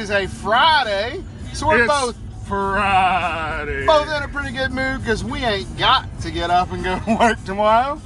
is a Friday. So we're It's both Friday. both in a pretty good mood because we ain't got to get up and go to work tomorrow.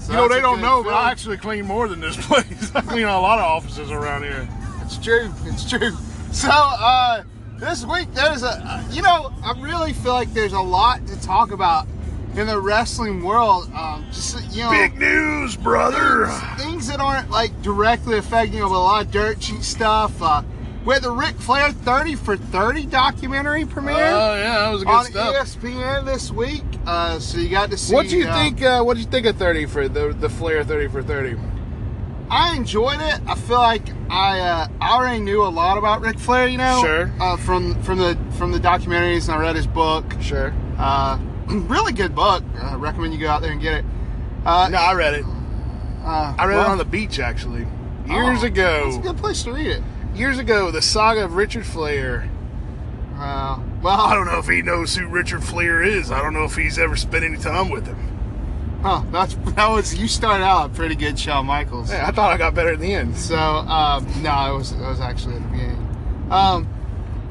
So you know, they don't know, but. I actually clean more than this place. I clean a lot of offices around here. It's true. It's true. So, uh, this week there's a, uh, you know, I really feel like there's a lot to talk about in the wrestling world. Um, just you know, Big news, brother. things, things that aren't like directly affecting you, but a lot of dirt sheet stuff. Uh, we had the Ric Flair 30 for 30 documentary premiere Oh yeah, that was good on stuff. ESPN this week. Uh, so you got to see. What do you uh, think? Uh, what do you think of thirty for the the Flair thirty for thirty? I enjoyed it. I feel like I uh, I already knew a lot about Ric Flair, you know, Sure. uh, from from the from the documentaries, and I read his book. Sure. Uh, really good book. I recommend you go out there and get it. Uh, No, I read it. uh, I read well, it on the beach actually. Years oh, ago. It's a good place to read it. Years ago, the saga of Richard Flair. Uh, well, I don't know if he knows who Richard Flair is. I don't know if he's ever spent any time with him. Huh, that's that was you started out pretty good Shawn Michaels. Yeah, I thought I got better at the end. So um, no, it was it was actually at the beginning. Um,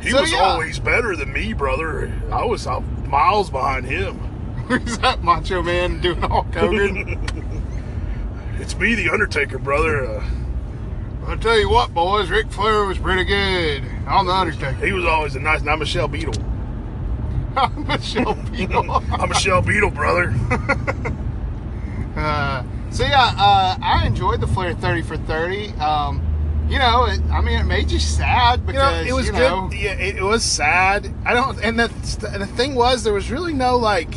He So, was yeah. always better than me, brother. I was uh, miles behind him. is that Macho Man doing Hulk Hogan? It's me, the Undertaker, brother. Uh, I'll tell you what, boys, Ric Flair was pretty good. I'm the Undertaker. he was always a nice. And I'm Michelle Beadle. I'm Michelle Beadle. I'm Michelle Beadle, brother. uh, so yeah, uh, I enjoyed the Flair 30 for 30. Um, you know, it, I mean, it made you sad You because know, it was you know, good. Yeah, it, it was sad. I don't. And the the thing was, there was really no like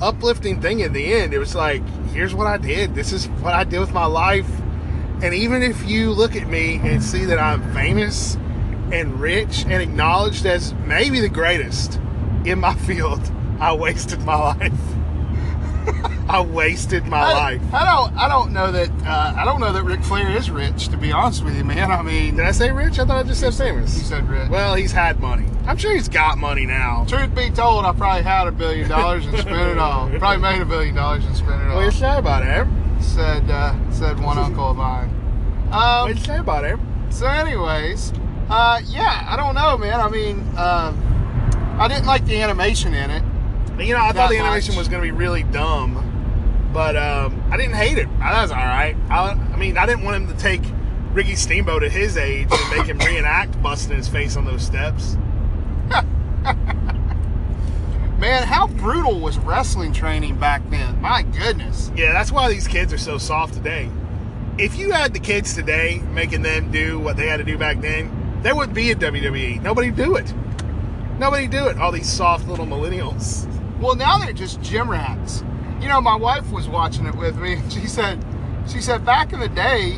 uplifting thing in the end. It was like, here's what I did. This is what I did with my life. And even if you look at me and see that I'm famous and rich and acknowledged as maybe the greatest in my field, I wasted my life. I wasted my I, life. I don't, I don't know that, uh, I don't know that Ric Flair is rich. To be honest with you, man. I mean, Did I say rich? I thought I just said famous. you said rich. Well, he's had money. I'm sure he's got money now. Truth be told, I probably had a billion dollars and spent it all. Probably made a billion dollars and spent it all. What all. you say about it? Said, uh, said one uncle of mine. Um, What you say about it? So, anyways, uh, yeah, I don't know, man. I mean, um, I didn't like the animation in it. You know, I thought the animation much. was going to be really dumb, but um, I didn't hate it. I, that was all right. I, I mean, I didn't want him to take Ricky Steamboat at his age and make him reenact busting his face on those steps. Man, how brutal was wrestling training back then? My goodness. Yeah, that's why these kids are so soft today. If you had the kids today making them do what they had to do back then, there would be a WWE. Nobody do it. Nobody do it. All these soft little millennials. Well, now they're just gym rats. You know, my wife was watching it with me. She said, she said back in the day,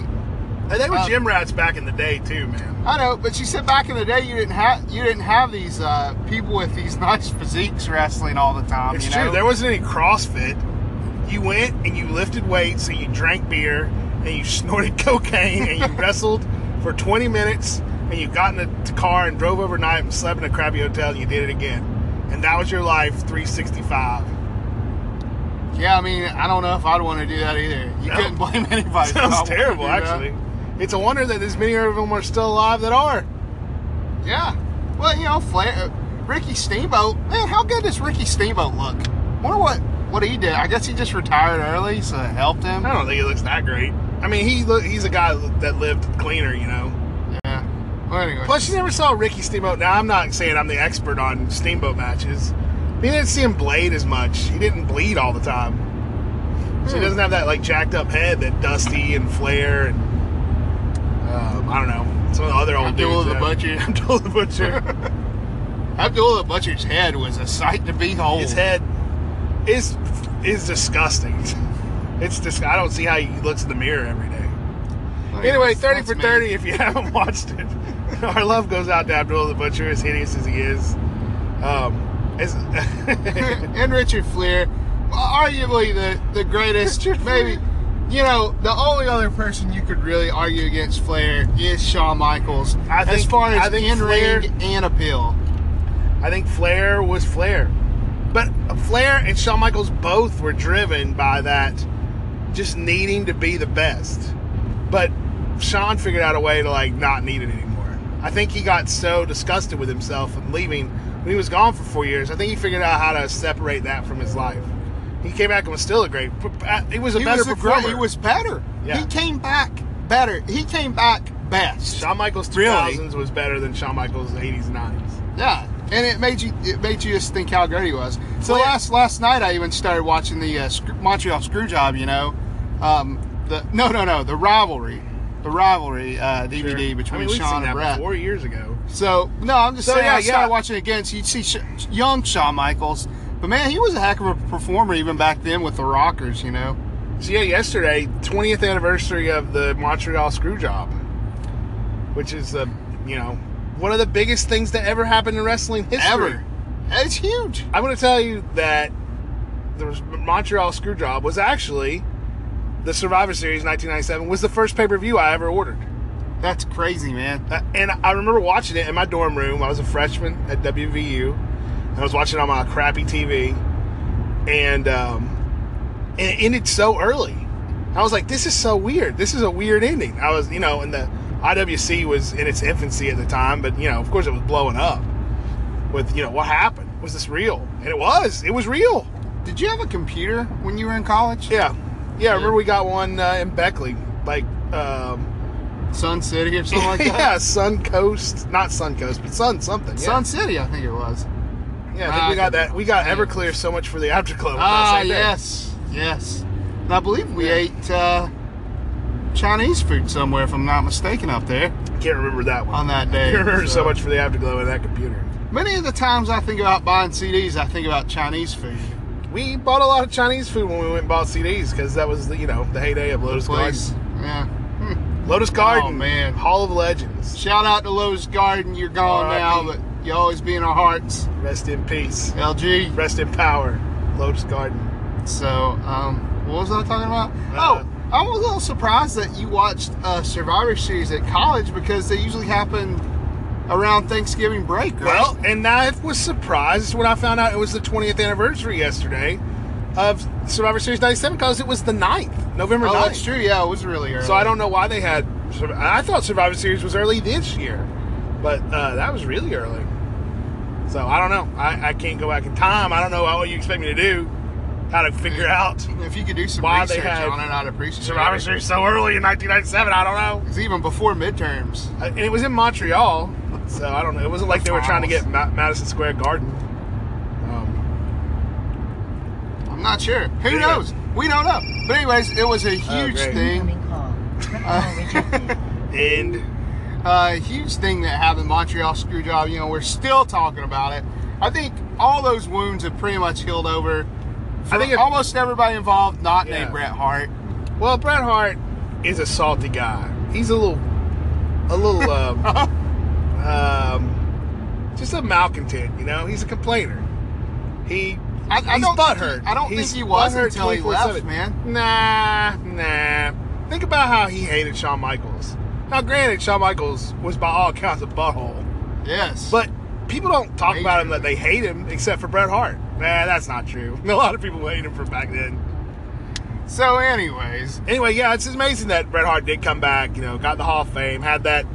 And they were Uh, gym rats back in the day too, man. I know, but she said back in the day you didn't have you didn't have these uh, people with these nice physiques wrestling all the time. It's you true. know? There wasn't any CrossFit. You went and you lifted weights and you drank beer and you snorted cocaine and you wrestled for 20 minutes and you got in the car and drove overnight and slept in a crappy hotel and you did it again. And that was your life 365. Yeah, I mean, I don't know if I'd want to do that either. You No. couldn't blame anybody. for Sounds terrible, that. actually. It's a wonder that as many of them are still alive that are. Yeah. Well, you know, Flair, uh, Ricky Steamboat. Man, how good does Ricky Steamboat look? Wonder what what he did. I guess he just retired early, so it helped him. I don't think he looks that great. I mean, he he's a guy that lived cleaner, you know. Yeah. Well, anyway. Plus, you never saw Ricky Steamboat. Now, I'm not saying I'm the expert on Steamboat matches. But you didn't see him blade as much. He didn't bleed all the time. So he Hmm. doesn't have that like jacked up head that Dusty and Flair and um, I don't know some of the other old Abdullah dudes. the. Butcher. Abdullah the Butcher. Abdullah the Butcher's head was a sight to behold. His head is is disgusting. It's just I don't see how he looks in the mirror every day. Anyway, That's- 30 that's for me. 30 if you haven't watched it. Our love goes out to Abdul the Butcher, as hideous as he is. Um, as, and Richard Flair, arguably the the greatest, Richard maybe you know, the only other person you could really argue against Flair is Shawn Michaels. I as far as I think in ring and appeal. I think Flair was Flair. But Flair and Shawn Michaels both were driven by that just needing to be the best. But Shawn figured out a way to like not need it anymore. I think he got so disgusted with himself and leaving when he was gone for four years. I think he figured out how to separate that from his life. He came back and was still a great. He was a He better was, a great- performer. he was better. Yeah. He came back better. He came back best. Shawn Michaels Really? 2000s was better than Shawn Michaels 80s and 90s. Yeah, and it made you it made you just think how great he was. So Well, last last night I even started watching the uh, Screw- Montreal Screwjob. You know, um, the no no no the rivalry, the rivalry uh, DVD Sure. between I mean, Shawn and that Bret. four years ago. So no, I'm just So, saying yeah, I started yeah. watching it again. So you'd see Sh- young Shawn Michaels, but man, he was a heck of a performer even back then with the Rockers. You know, So yeah, yesterday, 20th anniversary of the Montreal Screwjob, which is the you know one of the biggest things that ever happened in wrestling history. ever, it's huge. I'm going to tell you that the Montreal Screwjob was actually the Survivor Series 1997 was the first pay per view I ever ordered. That's crazy, man. Uh, And I remember watching it in my dorm room. I was a freshman at WVU. And I was watching it on my crappy TV. And, um, and it ended so early. I was like, this is so weird. This is a weird ending. I was, you know, and the IWC was in its infancy at the time, but, you know, of course it was blowing up with, you know, what happened? Was this real? And it was. It was real. Did you have a computer when you were in college? Yeah. Yeah, I remember we got one uh, in Beckley. Like, um, Sun City or something like that. yeah, Sun Coast. Not Sun Coast, but Sun something. Yeah. Sun City, I think it was. Yeah, I think Ah, we got that. We got Everclear so much for the afterglow. Ah, that same day. yes, yes. And I believe we Yeah. ate uh, Chinese food somewhere, if I'm not mistaken, up there Can't remember that one. on that day. I remember so much for the afterglow of that computer. Many of the times I think about buying CDs, I think about Chinese food. We bought a lot of Chinese food when we went and bought CDs because that was the you know the heyday of Lotus Please. Garden. Yeah. Hmm. Lotus Garden, Oh, man. Hall of Legends. Shout out to Lotus Garden. You're gone now, but you always be in our hearts. Rest in peace. LG. Rest in power. Lotus Garden. So, um, what was I talking about? Uh, oh, I'm a little surprised that you watched uh, Survivor Series at college because they usually happen around Thanksgiving break, right? Well, and I was surprised when I found out it was the 20th anniversary yesterday of Survivor Series 97 because it was the 9th, November oh, 9th. that's true. Yeah, it was really early. So I don't know why they had. I thought Survivor Series was early this year, but uh, that was really early. So I don't know. I, I can't go back in time. I don't know what you expect me to do. How to figure out If you could do some Why they research had on it, I'd appreciate Survivor it. Series so early in 1997. I don't know. It's even before midterms. Uh, And it was in Montreal, so I don't know. It wasn't like they were trying to get Ma- Madison Square Garden. Um, I'm not sure. Who Yeah. knows? We don't know. But anyways, it was a huge great. thing. Incoming call. Call rejected. and uh, huge thing that happened Montreal screw job. You know, we're still talking about it. I think all those wounds have pretty much healed over. I think almost everybody involved, not Yeah. named Bret Hart. well, Bret Hart is a salty guy. He's a little, a little, um, um, just a malcontent. You know, he's a complainer. He I, I he's don't butthurt. he- I don't He's think he was until he 24/7. left, man. Nah, nah. Think about how he hated Shawn Michaels. Now, granted, Shawn Michaels was by all accounts a butthole, Yes, but people don't talk about him that they hate him, except for Bret Hart. Nah, that's not true. A lot of people hate him from back then. so anyways, Anyway, yeah, it's amazing that Bret Hart did come back. You know, got the Hall of Fame, had that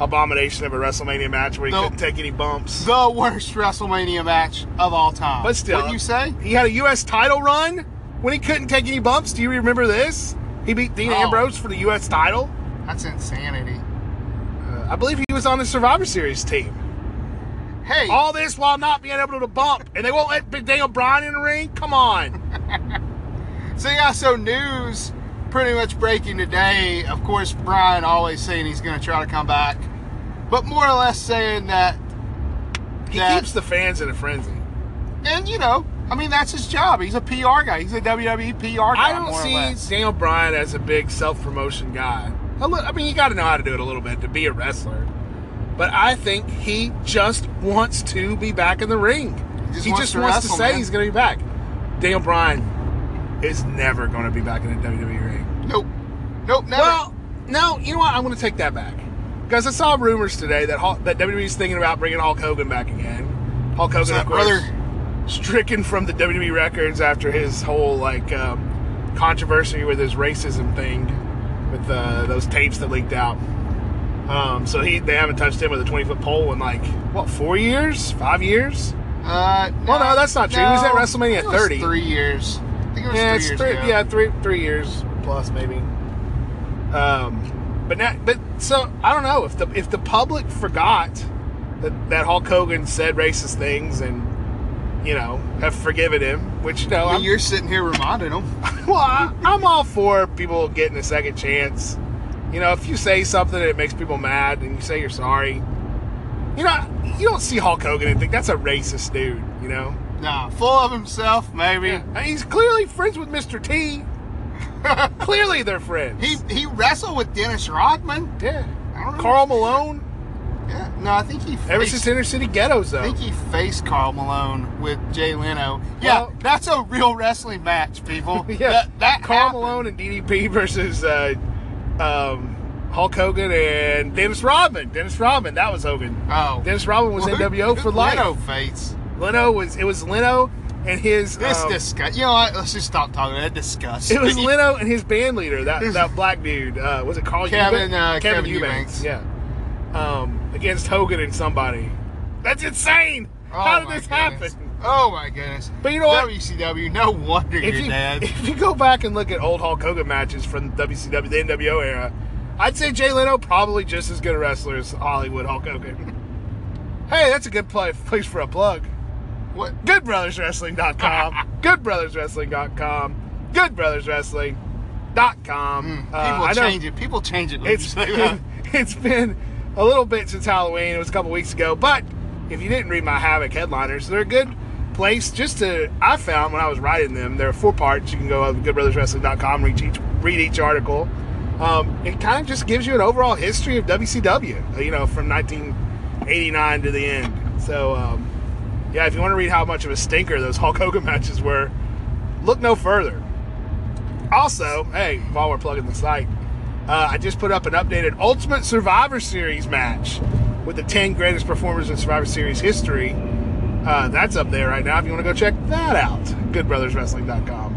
abomination of a WrestleMania match where he No. couldn't take any bumps. the worst WrestleMania match of all time. But still, wouldn't you say? He had a U.S. title run when he couldn't take any bumps. Do you remember this? He beat Dean Oh. Ambrose for the U.S. title. That's insanity. Uh, I believe he was on the Survivor Series team. Hey, All this while not being able to bump, and they won't let Big Daniel Bryan in the ring. Come on. So yeah, so news pretty much breaking today. Of course, Bryan always saying he's going to try to come back, but more or less saying that. He that- keeps the fans in a frenzy. and you know, I mean that's his job. He's a PR guy. He's a WWE PR guy. I don't see. Daniel Bryan as a big self promotion guy. I mean, you got to know how to do it a little bit to be a wrestler. But I think he just wants to be back in the ring. just he wants just to wants wrestle, to say man. he's going to be back. Daniel Bryan is never going to be back in the WWE ring. Nope. Nope. Never. Well, no, you know what? I'm going to take that back because I saw rumors today that Hulk, that WWE's thinking about bringing Hulk Hogan back again. Hulk Hogan, of course, brother? stricken from the WWE records after his whole like um, controversy with his racism thing, with uh, those tapes that leaked out. Um, so he they haven't touched him with a 20 foot pole in like what four years, five years? uh, Well, no, that's not true. He was at. WrestleMania I think it was 30. Three years. I think it was yeah, three it's years three, yeah, three three years plus maybe. Um, but now, but so I don't know if the if the public forgot that that Hulk Hogan said racist things and you know have forgiven him, which you know, I mean, I'm, you're sitting here reminding them. well, I, I'm all for people getting a second chance. You know, if you say something that makes people mad and you say you're sorry, you know, you don't see Hulk Hogan and think that's a racist dude. You know, Nah, full of himself, maybe. And he's clearly friends with Mr. T. clearly, they're friends. He he wrestled with Dennis Rodman. Yeah. I don't know. Karl Malone. Yeah. No, I think he Ever since Inner City Ghettos, though. I think he faced Karl Malone with Jay Leno. Yeah, Well- that's a real wrestling match, people. yeah. That, that Karl happened. Malone and DDP versus uh, um, Hulk Hogan and Dennis Rodman. Dennis Rodman. That was Hogan. Oh. Dennis Rodman was Well, who- NWO for who life. Leno face. Leno was. It was Leno and his. This um, disgust. You know what? Let's just stop talking. That disgust. It was Leno and his band leader, that that black dude. Uh, was it Carl Kevin, Eubanks? uh, Kevin, Kevin Eubanks. Eubanks. Yeah. Um, against Hogan and somebody. That's insane. Oh How did this goodness. happen? Oh my goodness. But you know what? WCW. No wonder if you're you, dead. if you go back and look at old Hulk Hogan matches from the WCW, the NWO era, I'd say Jay Leno probably just as good a wrestler as Hollywood Hulk Hogan. hey, that's a good play, place for a plug. What? GoodBrothersWrestling.com. GoodBrothersWrestling.com. GoodBrothersWrestling.com. People Uh, I know change it. People change it. It's been, it's been a little bit since Halloween. It was a couple weeks ago, but if you didn't read my Havoc headliners, they're a good place just to. I found when I was writing them, there are four parts. You can go to GoodBrothersWrestling.com, read each read each article. Um, it kind of just gives you an overall history of WCW. You know, from 1989 to the end. So. Um, yeah, if you want to read how much of a stinker those Hulk Hogan matches were, look no further. Also, hey, while we're plugging the site, uh, I just put up an updated Ultimate Survivor Series match with the 10 greatest performers in Survivor Series history. Uh, that's up there right now if you want to go check that out. GoodBrothersWrestling.com.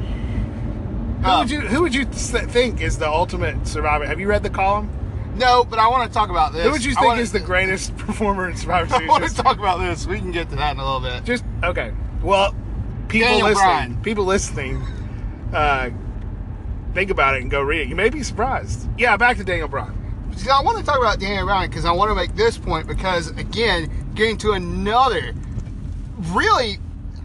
Who Um, would you Who would you think is the Ultimate Survivor? Have you read the column? No, but I want to talk about this. Who would you think wanna- is the greatest performer in Survivor Series? I want to talk about this. We can get to that in a little bit. Just okay. Well, people Daniel listening, Bryan. people listening, uh, think about it and go read it. You may be surprised. Yeah, back to Daniel Bryan. See, I want to talk about Daniel Bryan because I want to make this point because again, getting to another really,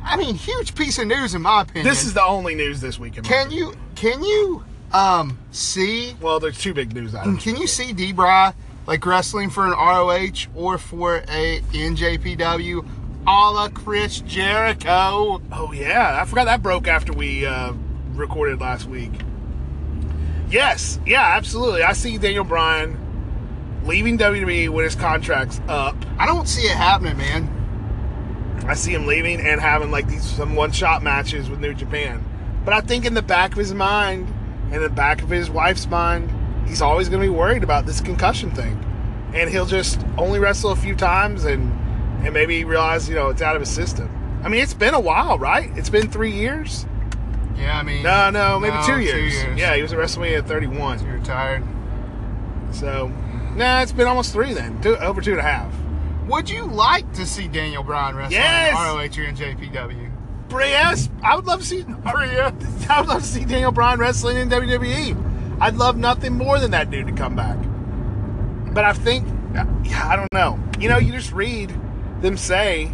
I mean, huge piece of news in my opinion. This is the only news this week. Can opinion. you can you um see Well, there's two big news items. can you see D. Bry like wrestling for an ROH or for a NJPW a la Chris Jericho? Oh yeah, I forgot that broke after we uh, recorded last week. Yes, yeah, absolutely. I see Daniel Bryan leaving WWE when his contract's up. I don't see it happening, man. I see him leaving and having like these some one shot matches with New Japan. But I think in the back of his mind, in the back of his wife's mind, he's always going to be worried about this concussion thing, and he'll just only wrestle a few times and and maybe realize you know it's out of his system. I mean, it's been a while, right? It's been three years. Yeah, I mean, No, no, maybe No, two, two years. years. Yeah, he was at WrestleMania at 31. you're tired. So, nah, it's been almost three then, two, over two and a half. Would you like to see Daniel Bryan wrestle Yes! in ROH NJPW? Yes, I would love to see. I would love to see Daniel Bryan wrestling in WWE. I'd love nothing more than that dude to come back. But I think, yeah, I don't know. You know, you just read them say,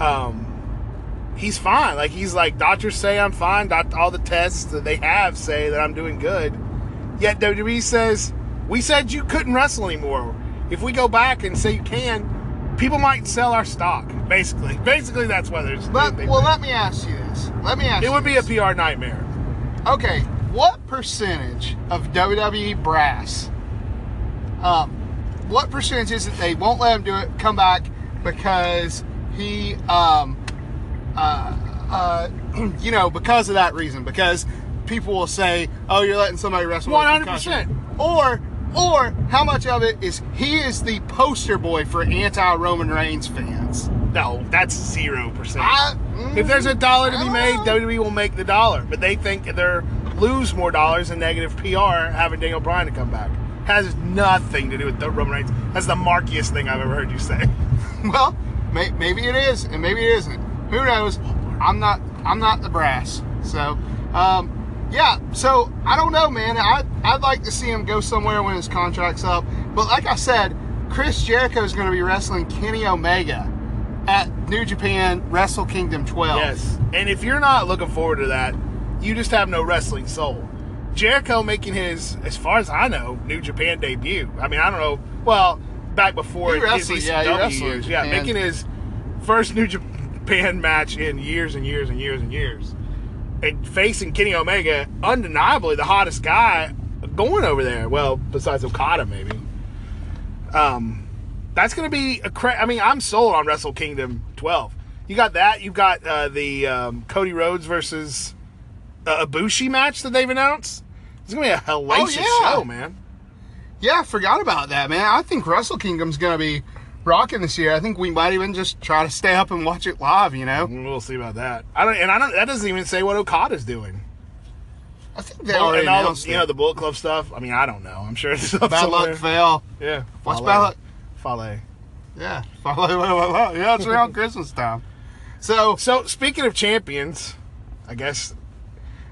um, he's fine. Like he's like doctors say I'm fine. Doc- all the tests that they have say that I'm doing good. Yet WWE says we said you couldn't wrestle anymore. If we go back and say you can, people might sell our stock. Basically, basically that's why there's. Let, well, let me ask you this. Let me ask it would be a. PR nightmare. Okay, what percentage of WWE brass, um, what percentage is it they won't let him do it, come back because he, um, uh, uh, you know, because of that reason, because people will say, "Oh, you're letting somebody wrestle." 100%. Or, or how much of it is he is the poster boy for anti-Roman Reigns fans? No, that's zero percent. I, If there's a dollar to be made. WWE will make the dollar. But they think they're lose more dollars in negative PR having Daniel Bryan to come back. Has nothing to do with the Roman Reigns. That's the markiest thing I've ever heard you say. Well, may, maybe it is, and maybe it isn't. Who knows? I'm not. I'm not the brass. So, um, yeah. So I don't know, man. I I'd like to see him go somewhere when his contract's up. But like I said, Chris Jericho is going to be wrestling Kenny Omega at New Japan Wrestle Kingdom 12. Yes. And if you're not looking forward to that, you just have no wrestling soul. Jericho making his, as far as I know, New Japan debut. I mean, I don't know. Well, back before He his yeah, wrestled years. Yeah, making his first New Japan match in years and years and years and years. And facing Kenny Omega, undeniably the hottest guy going over there. Well, besides Okada, maybe. Um, that's going to be a cra- I mean, I'm sold on Wrestle Kingdom 12. You got that. You've got uh, the um, Cody Rhodes versus uh, Ibushi match that they've announced. It's going to be a hellacious Oh, yeah. show, man. Yeah, I forgot about that, man. I think Wrestle Kingdom's going to be rocking this year. I think we might even just try to stay up and watch it live. You know, We'll see about that. I don't, and I don't. That doesn't even say what Okada's doing. I think they already and all announced the, you know, the Bullet Club stuff. I mean, I don't know. I'm sure it's Bad somewhere. luck, Fale. Yeah. What's Fale. bad luck? Fale. Yeah, yeah, it's around Christmas time. So So speaking of champions, I guess.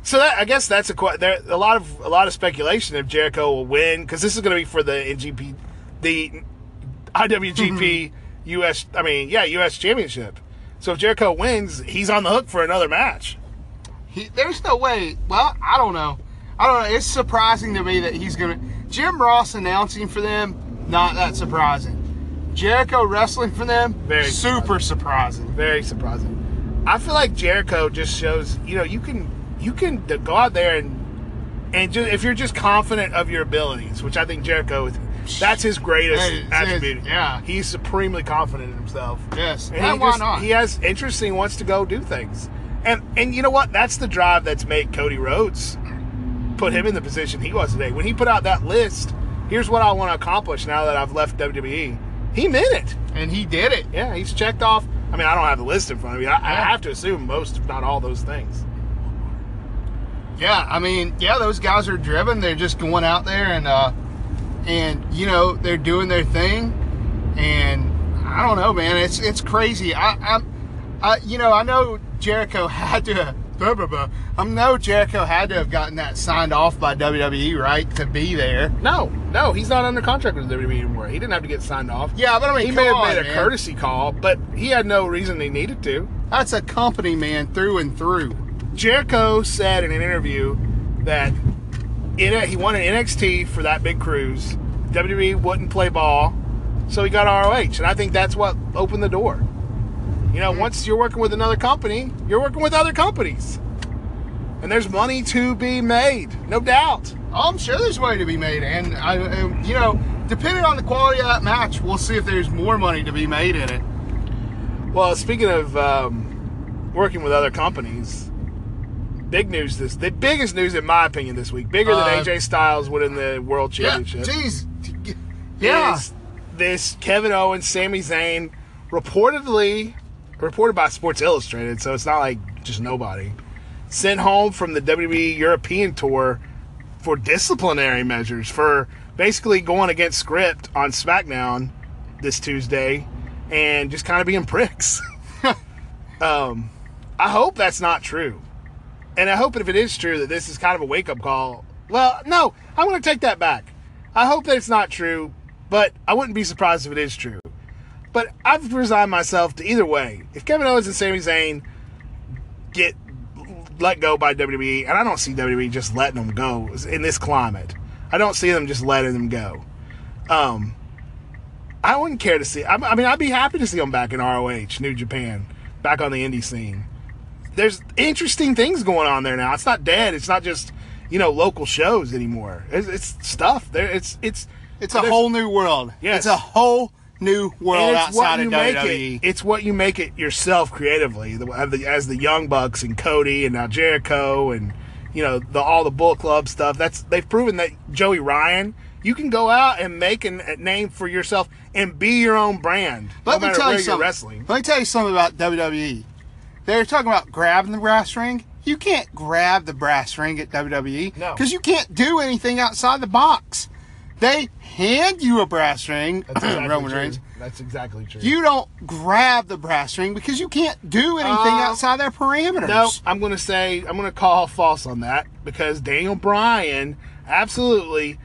So that I guess that's a there a lot of a lot of speculation if Jericho will win because this is going to be for the NGP, the IWGP mm-hmm. US. I mean, yeah, US Championship. So if Jericho wins, he's on the hook for another match. he, there's no way. Well, I don't know. I don't know. It's surprising to me that he's gonna. Jim Ross announcing for them, not that surprising. Jericho wrestling for them, Very super surprising. Very surprising. I feel like Jericho just shows you know you can you can go out there and and just, if you're just confident of your abilities, which I think Jericho is, that's his greatest Hey, it's- attribute. yeah. he's supremely confident in himself. Yes, And and he why just- not? He has interest he wants to go do things. And and you know what? That's the drive that's made Cody Rhodes put him in the position he was today. When he put out that list, here's what I want to accomplish now that I've left WWE. He meant it. and he did it. Yeah, he's checked off. I mean, I don't have the list in front of me. I, I have to assume most, if not all, those things. Yeah, I mean, yeah, those guys are driven. They're just going out there and uh and you know, they're doing their thing. And I don't know, man. It's it's crazy. I I'm I you know, I know Jericho had to blah, blah, blah. I know Jericho had to have gotten that signed off by WWE, right, to be there. No, no, he's not under contract with WWE anymore. He didn't have to get signed off. Yeah, but I mean, he may have on, made a man. courtesy call, but he had no reason he needed to. That's a company man through and through. Jericho said in an interview that in he an NXT for that big cruise. WWE wouldn't play ball, so he got ROH, and I think that's what opened the door. You know, once you're working with another company, you're working with other companies, and there's money to be made, no doubt. Oh, I'm sure there's money to be made, and I, and, you know, depending on the quality of that match, we'll see if there's more money to be made in it. Well, speaking of um, working with other companies, big news this the biggest news in my opinion this week, bigger Uh, than AJ Styles winning the World Championship. Yeah, jeez. Yeah. is this Kevin Owens, Sami Zayn, reportedly reported by Sports Illustrated, so it's not like just nobody, sent home from the WWE European tour for disciplinary measures for basically going against script on SmackDown this Tuesday and just kind of being pricks. um, I hope that's not true. And I hope if it is true that this is kind of a wake up call. Well, no, I'm going to take that back. I hope that it's not true, but I wouldn't be surprised if it is true. But I've resigned myself to either way. If Kevin Owens and Sami Zayn get let go by WWE, and I don't see WWE just letting them go in this climate. I don't see them just letting them go. Um, I wouldn't care to see. I, I mean, I'd be happy to see them back in ROH, New Japan, back on the indie scene. There's interesting things going on there now. It's not dead. It's not just you know local shows anymore. It's, it's stuff. There, it's it's It's a whole new world. Yes. It's a whole new world and it's what outside you of make WWE. it. It's what you make it yourself creatively. The, as the Young Bucks and Cody and now Jericho and you know, the all the Bullet Club stuff. That's they've proven that Joey Ryan, you can go out and make an, a name for yourself and be your own brand. Let no me tell you something. wrestling. Let me tell you something about WWE. They're talking about grabbing the brass ring. You can't grab the brass ring at WWE No. because you can't do anything outside the box. They hand you a brass ring, That's exactly Roman true. Reigns. That's exactly true. You don't grab the brass ring because you can't do anything Uh, outside their parameters. No, I'm going to say I'm going to call false on that because Daniel Bryan absolutely,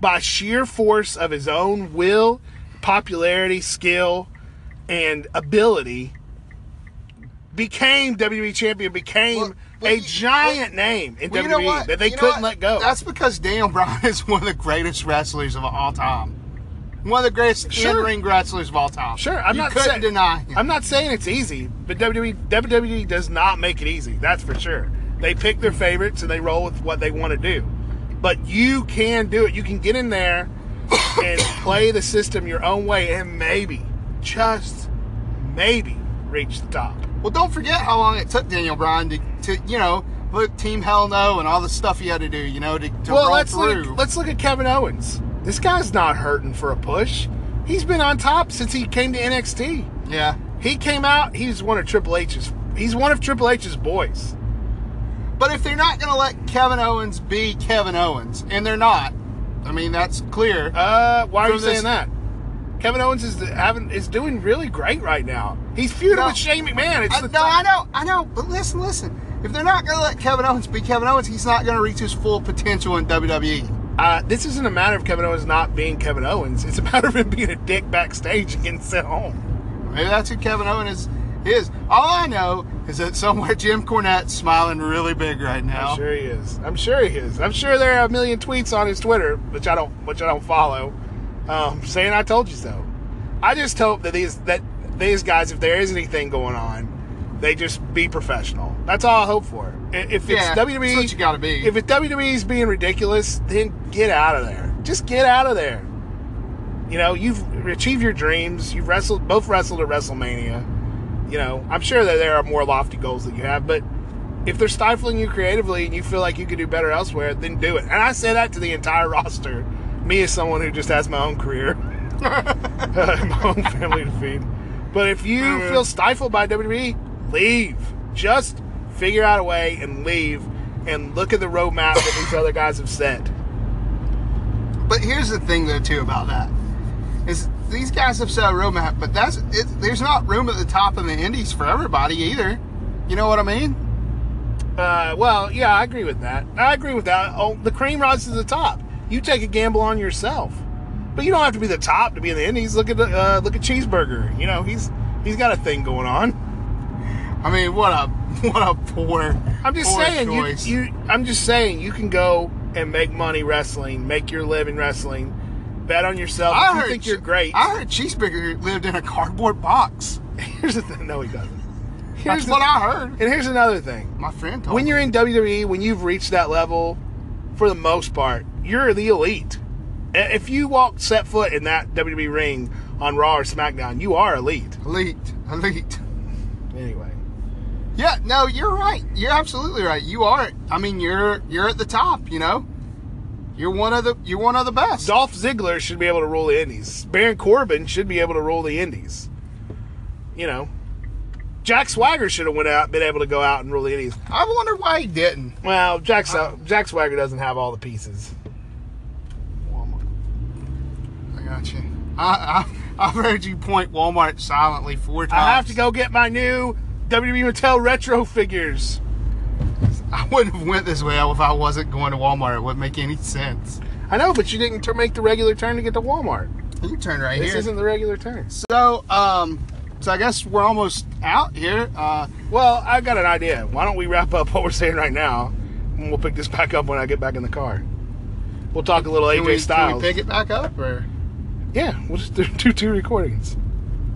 by sheer force of his own will, popularity, skill, and ability, became WWE champion. Became Well, a you- giant name in Well, WWE you know that they You couldn't let go. That's because Daniel Bryan is one of the greatest wrestlers of all time. One of the greatest Sure. in-ring wrestlers of all time. Sure, I'm you not couldn't saying- deny him. I'm not saying it's easy, but WWE WWE does not make it easy. That's for sure. They pick their favorites and they roll with what they want to do. But you can do it. You can get in there and play the system your own way and maybe, just maybe, reach the top. Well, don't forget how long it took Daniel Bryan to, to you know, put Team Hell No and all the stuff he had to do, you know, to, to well, roll let's through. look. Let's look at Kevin Owens. This guy's not hurting for a push. He's been on top since he came to NXT. yeah. He came out. He's one of Triple H's. He's one of Triple H's boys. But if they're not going to let Kevin Owens be Kevin Owens, and they're not, I mean, that's clear. Uh, why are you saying that? Kevin Owens is having is doing really great right now. He's feuding No. with Shane McMahon. It's I, no, I know, I know. But listen, listen. If they're not going to let Kevin Owens be Kevin Owens, he's not going to reach his full potential in. WWE. Uh, this isn't a matter of Kevin Owens not being Kevin Owens. It's a matter of him being a dick backstage and getting sent home. Maybe that's who Kevin Owens is. is. All I know is that somewhere Jim Cornette's smiling really big right now. I'm sure he is. I'm sure he is. I'm sure there are a million tweets on his Twitter, which I don't, which I don't follow, um, saying "I told you so." I just hope that these that these guys, if there is anything going on, they just be professional. That's all I hope for. If it's Yeah, WWE, what you gotta be. If it's WWE's being ridiculous, then get out of there. Just get out of there. You know, you've achieved your dreams. You've wrestled, both wrestled at WrestleMania. You know, I'm sure that there are more lofty goals that you have, but if they're stifling you creatively and you feel like you could do better elsewhere, then do it. And I say that to the entire roster. Me as someone who just has my own career, my own family to feed. But if you Mhm. feel stifled by WWE, leave. Just figure out a way and leave and look at the roadmap that these other guys have set. But here's the thing, though, too, about that is these guys have set a roadmap, but that's it, there's not room at the top of the Indies for everybody either. You know what I mean? Uh, well, yeah, I agree with that. I agree with that. Oh, the cream rises to the top. You take a gamble on yourself, but you don't have to be the top to be in the Indies. Look at the, uh, look at Cheeseburger. You know, he's he's got a thing going on. I mean, what a what a poor. I'm just poor saying, you, choice. you. I'm just saying, you can go and make money wrestling, make your living wrestling, bet on yourself. I you heard think you're great. I heard Cheeseburger lived in a cardboard box. Here's the thing. No, he doesn't. Here's That's the, what I heard. And here's another thing. My friend told when you're in WWE, when you've reached that level, for the most part, you're the elite. If you walk set foot in that WWE ring on Raw or SmackDown, you are elite. elite, elite. Anyway, Yeah, no, you're right. You're absolutely right. You are. I mean, you're you're at the top. You know, you're one of the you're one of the best. Dolph Ziggler should be able to rule the Indies. Baron Corbin should be able to rule the Indies. You know, Jack Swagger should have went out, been able to go out and rule the Indies. I wonder why he didn't. Well, Jack Jack Swagger doesn't have all the pieces. I got you. I, I I've heard you point Walmart silently four times. I have to go get my new WWE Mattel retro figures. I wouldn't have went this way if I wasn't going to Walmart. It wouldn't make any sense. I know, but you didn't make the regular turn to get to Walmart. You turn right here. This here. isn't the regular turn. So, um, so I guess we're almost out here. Uh, Well, I got an idea. Why don't we wrap up what we're saying right now, and we'll pick this back up when I get back in the car. We'll talk a little AJ we, Styles. Can we pick it back up or? Yeah, we'll just do two two recordings.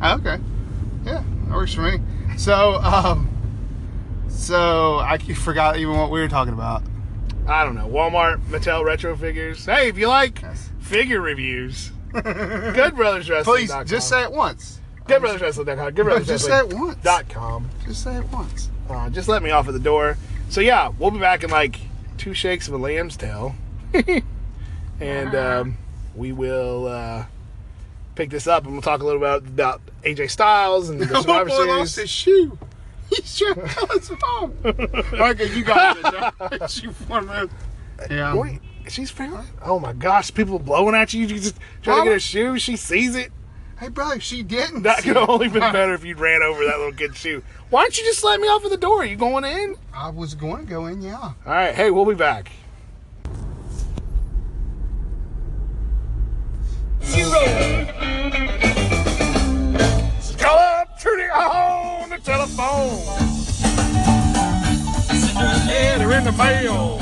Oh, okay. Yeah, that works for me. So, um, so I forgot even what we were talking about. I don't know. Walmart, Mattel retro figures. Hey, if you like Yes. figure reviews, GoodBrothersWrestling.com. Please, just say it once. GoodBrothersWrestling.com. Just say it once. GoodBrothersWrestling.com. Just say it once. Uh, just let me off at the door. So yeah, we'll be back in like two shakes of a lamb's tail, and um, we will uh, pick this up and we'll talk a little bit about AJ Styles and the Survivor boy lost his shoe. He's trying to tell his mom. okay, you got it. She. Yeah. Boy, she's feeling. Oh my gosh, people blowing at you. You just trying to get her shoe. She sees it. Hey, brother, she didn't. That could have only been better if you'd ran over that little kid's shoe. Why don't you just let me off at the door? Are you going in? I was going to go in, yeah. All right. Hey, we'll be back. Call up Trudy on the telephone. Letter in the mail.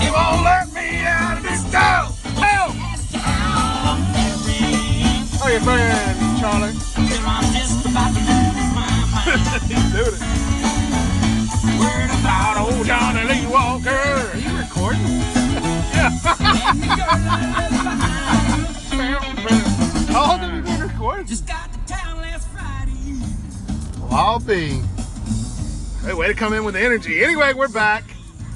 You won't let me out of this town. Help! How you been, Charlie? He's doing it. Word about old Johnny Lee Walker. Are you recording? yeah. How long have you been recording? Just got to town last Friday. Well, I'll be. Hey, way to come in with the energy. Anyway, we're back.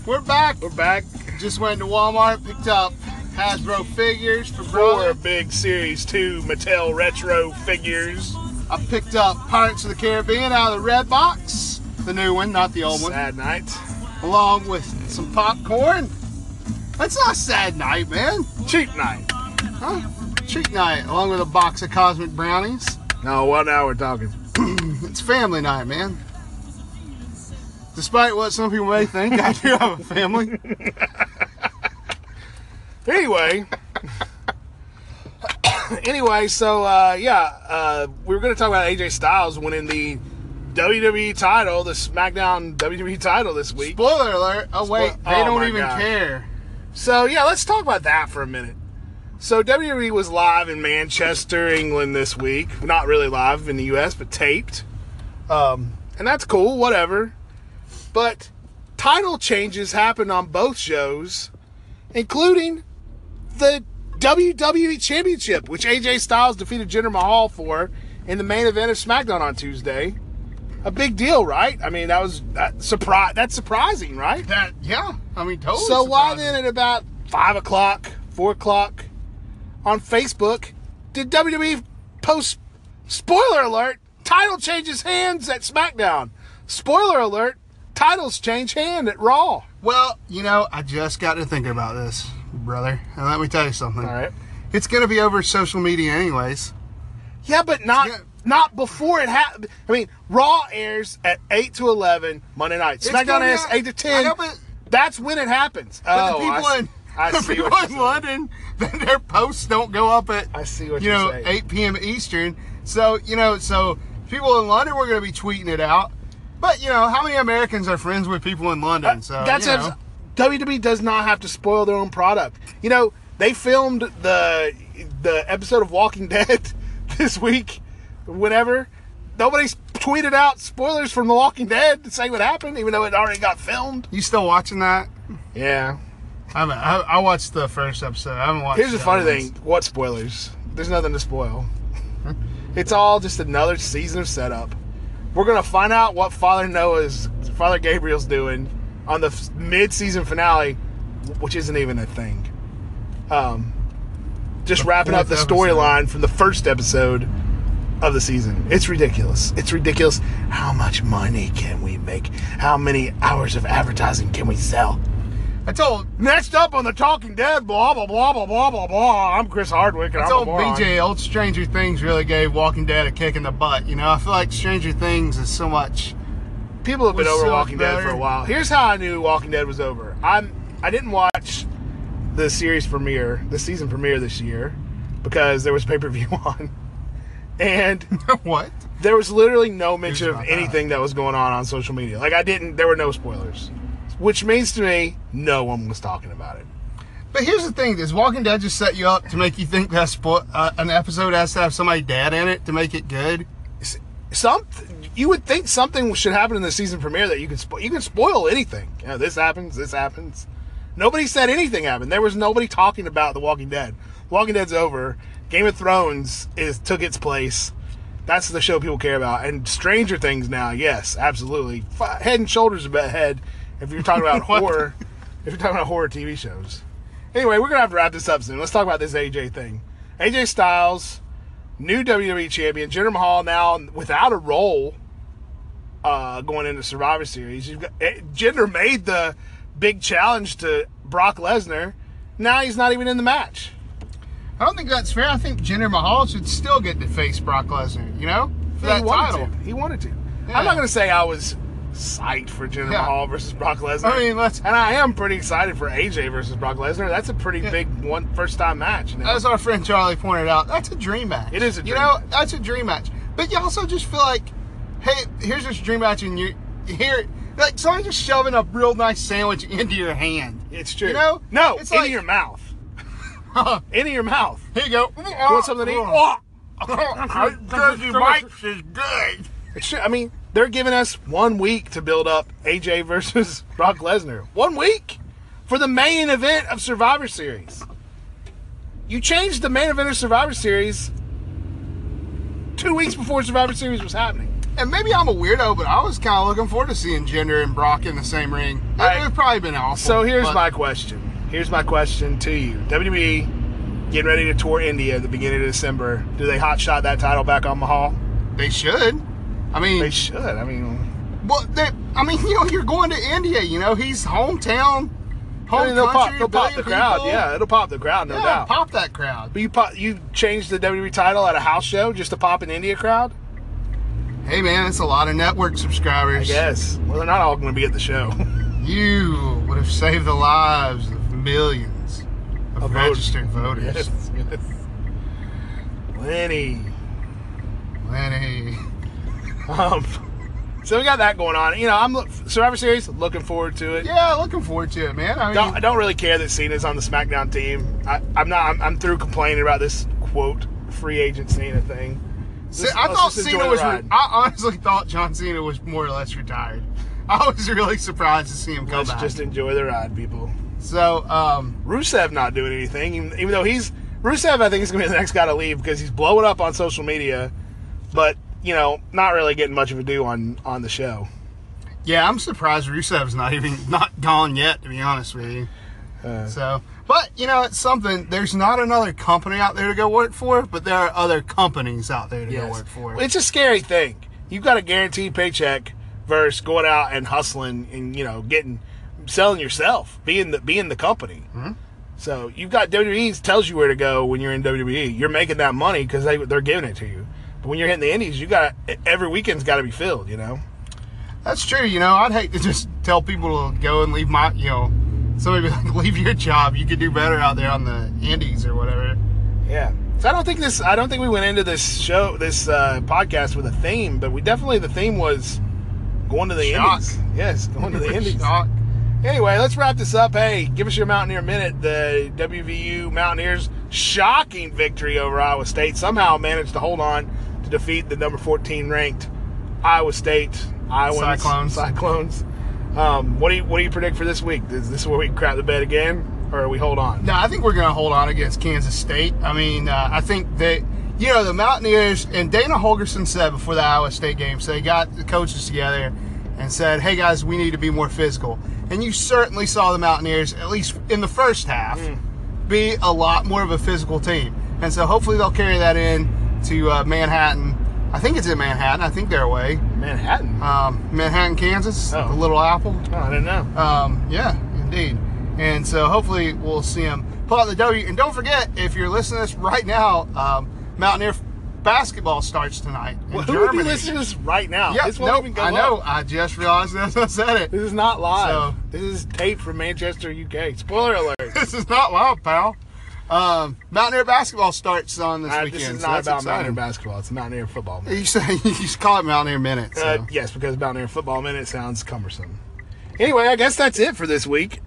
We're back. We're back. Just went to Walmart, picked up Hasbro figures for Four brother. big Series 2 Mattel Retro figures. I picked up Pirates of the Caribbean out of the red box, the new one, not the old one, Sad night. along with some popcorn. That's not a sad night, man. Cheap night. Huh? Cheap night, along with a box of cosmic brownies. No, what now we're talking. It's family night, man. Despite what some people may think, I do have a family. Anyway. anyway, so uh, yeah, uh, we were going to talk about AJ Styles winning the WWE title, the SmackDown WWE title this week. Spoiler alert. Oh, wait, Spo- they oh don't even God. care. So yeah, let's talk about that for a minute. So WWE was live in Manchester, England this week. Not really live in the US, but taped. Um, and that's cool, whatever. But title changes happened on both shows, including the WWE Championship, which AJ Styles defeated Jinder Mahal for in the main event of SmackDown on Tuesday. A big deal, right? I mean, that was that surprise. That's surprising, right? That, yeah. I mean, totally. So why then at about five o'clock, four o'clock on Facebook did WWE post spoiler alert, title changes hands at SmackDown. Spoiler alert, titles change hand at Raw. Well, you know, I just got to thinking about this, brother. And let me tell you something. All right. It's going to be over social media, anyways. Yeah, but not Yeah. Not before it happened. I mean, Raw airs at eight to eleven Monday night. SmackDown airs eight to I ten. know, but- That's when it happens. But oh, the people I, in I the see people in. London, then their posts don't go up at I see what you know saying. 8 p.m. Eastern. So you know, so people in London were going to be tweeting it out. But you know, how many Americans are friends with people in London? So Uh, That's you know. WWE does not have to spoil their own product. You know, they filmed the the episode of Walking Dead this week, whenever. Nobody's tweeted out spoilers from The Walking Dead to say what happened, even though it already got filmed. You still watching that? Yeah. I. I, I watched the first episode. I haven't watched. Here's the funny thing: what spoilers? There's nothing to spoil. it's all just another season of setup. We're gonna find out what Father Noah's, Father Gabriel's doing on the mid-season finale, which isn't even a thing. Um, just wrapping up the storyline from the first episode of the season. It's ridiculous. It's ridiculous. How much money can we make? How many hours of advertising can we sell? I told Next up on the Talking Dead, blah blah blah blah blah blah blah. I'm Chris Hardwick, and I I'm told a. BJ old Stranger Things really gave Walking Dead a kick in the butt. You know, I feel like Stranger Things is so much. People have been over so Walking Dead for a while. Here's how I knew Walking Dead was over. I'm I didn't watch the series premiere, the season premiere this year, because there was pay per view on, and what? there was literally no mention of about that. anything that was going on on social media. Like I didn't, there were no spoilers, which means to me no one was talking about it. But here's the thing: Does Walking Dead just set you up to make you think that spo- uh, an episode has to have somebody dead in it to make it good? some you would think something should happen in the season premiere that you can spoil. You can spoil anything. You know, this happens. This happens. Nobody said anything happened. There was nobody talking about The Walking Dead. The Walking Dead's over. Game of Thrones is took its place. That's the show people care about. And Stranger Things now, yes, absolutely. F- Head and shoulders ahead if you're talking about horror. If you're talking about horror TV shows. Anyway, we're gonna have to wrap this up soon. Let's talk about this AJ thing. AJ Styles, new WWE champion, Jinder Mahal now without a role uh, going into Survivor Series. You've got, eh, Jinder made the big challenge to Brock Lesnar. Now he's not even in the match. I don't think that's fair. I think Jinder Mahal should still get to face Brock Lesnar. You know, for he that wanted title. to. He wanted to. Yeah. I'm not going to say I was psyched for Jinder Yeah. Mahal versus Brock Lesnar. I mean, let's. and I am pretty excited for AJ versus Brock Lesnar. That's a pretty Yeah. big one first time match. You know? As our friend Charlie pointed out, that's a dream match. It is a You dream know, match. that's a dream match. But you also just feel like, hey, here's this dream match, and you here, like someone just shoving a real nice sandwich into your hand. it's true. You know? no, It's into like- your mouth. Into your mouth. Here you go. You want something to eat? Oh. Jersey Mike's is good. I mean, they're giving us one week to build up AJ versus Brock Lesnar. One week for the main event of Survivor Series. You changed the main event of Survivor Series two weeks before Survivor Series was happening. And maybe I'm a weirdo, but I was kind of looking forward to seeing Jinder and Brock in the same ring. It Right. would probably been awesome. So here's my question. Here's my question to you. WWE getting ready to tour India at the beginning of December. Do they hot shot that title back on Mahal? They should. I mean, They should. I mean, well, they, I mean, you know, you're going to India. You know, he's hometown, home I mean, they'll pop, country. they'll pop the crowd. Yeah, it'll pop the crowd, no yeah, doubt. pop that crowd. But you pop, you changed the WWE title at a house show just to pop an India crowd? Hey, man, it's a lot of network I subscribers. guess. Well, they're not all going to be at the show. You would have saved the lives of millions of, Of registered voters. yes, yes. Lenny. Lenny. Um, so we got that going on. You know, I'm look- Survivor Series. Looking forward to it. Yeah, looking forward to it, man. I mean, Don't, I don't really care that Cena's on the SmackDown team. I, I'm not. I'm, I'm through complaining about this quote free agent Cena thing. I thought Cena was. Re- I honestly thought John Cena was more or less retired. I was really surprised to see him come Let's back. just enjoy the ride, people. So, um, Rusev not doing anything, even, even though he's Rusev. I think is going to be the next guy to leave because he's blowing up on social media, but you know, not really getting much of a do on on the show. yeah, I'm surprised Rusev's not even not gone yet. To be honest with you. Uh, So, but you know, it's something. There's not another company out there to go work for, but there are other companies out there to go work for. It's a scary thing. You've got a guaranteed paycheck versus going out and hustling and you know getting selling yourself, being the being the company. Mm-hmm. So you've got WWE tells you where to go when you're in WWE. You're making that money because they they're giving it to you. But when you're hitting the Indies, you got every weekend's got to be filled. You know. That's true. You know, I'd hate to just tell people to go and leave my, you know, somebody like, leave your job. You could do better out there on the Indies or whatever. Yeah. So I don't think this. I don't think we went into this show, this uh, podcast with a theme, but we definitely the theme was going to the Shock. Indies. Yes, going to the Indies. Shock. Anyway, let's wrap this up. Hey, give us your Mountaineer minute. The WVU Mountaineers shocking victory over Iowa State somehow managed to hold on to defeat the number 14 ranked Iowa State Iowa Cyclones. Cyclones. Um, what do you what do you predict for this week? Is this where we crap the bed again, or we hold on? No, I think we're going to hold on against Kansas State. I mean, uh, I think that, you know, the Mountaineers, and Dana Holgorsen said before the Iowa State game, so they got the coaches together and said, hey, guys, we need to be more physical. And you certainly saw the Mountaineers, at least in the first half, be a lot more of a physical team. And so hopefully they'll carry that in to uh, Manhattan. I think it's in Manhattan. I think they're away. Manhattan. Um, Manhattan, Kansas, Oh. the Little Apple. Oh, I didn't know. Um, yeah, indeed. And so hopefully we'll see them pull out the W. And don't forget, if you're listening to this right now, um, Mountaineer basketball starts tonight in Well, who would be Germany. listening to this right now? Yeah, this won't no, even go I know. up. I just realized as I said it. This is not live. So- this is tape from Manchester, UK. Spoiler alert. This is not live, pal. Um, Mountaineer basketball starts on this Uh, weekend. this is not that's about exciting. Mountaineer basketball. It's Mountaineer football. You say you just call it Mountaineer Minute. So. Uh, yes, because Mountaineer football minute sounds cumbersome. Anyway, I guess that's it for this week.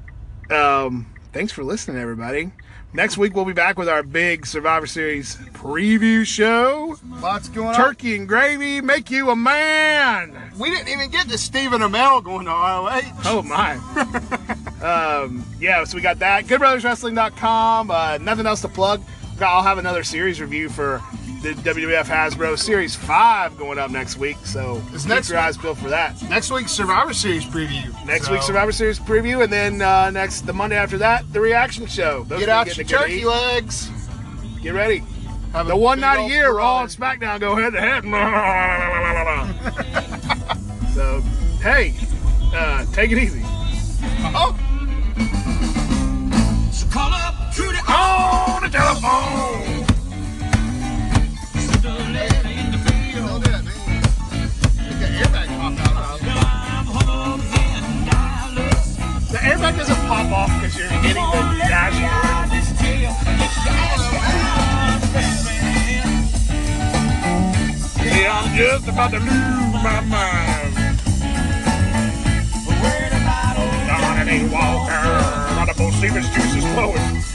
Um, thanks for listening, everybody. Next week we'll be back with our big Survivor Series preview show. Lots going on. Turkey and gravy make you a man. We didn't even get to Stephen Amell going to ROH. Oh my. um, yeah, so we got that. GoodBrothersWrestling.com. Uh, nothing else to plug. I'll have another series review for the WWF Hasbro Series Five going up next week. So Is keep next your week- eyes peeled for that. Next week's Survivor Series preview. Next So, week's Survivor Series preview, and then uh, next the Monday after that, the reaction show. Those Get out your getting a good turkey eat. legs. Get ready. Have The one night a year, Raw and. SmackDown go head to head. so, hey, uh, take it easy. Oh, telephone. The airbag doesn't pop off because you're hitting the dashboard. I'm just about to lose my mind. Donnie Walker, not the most secret juice is flowing.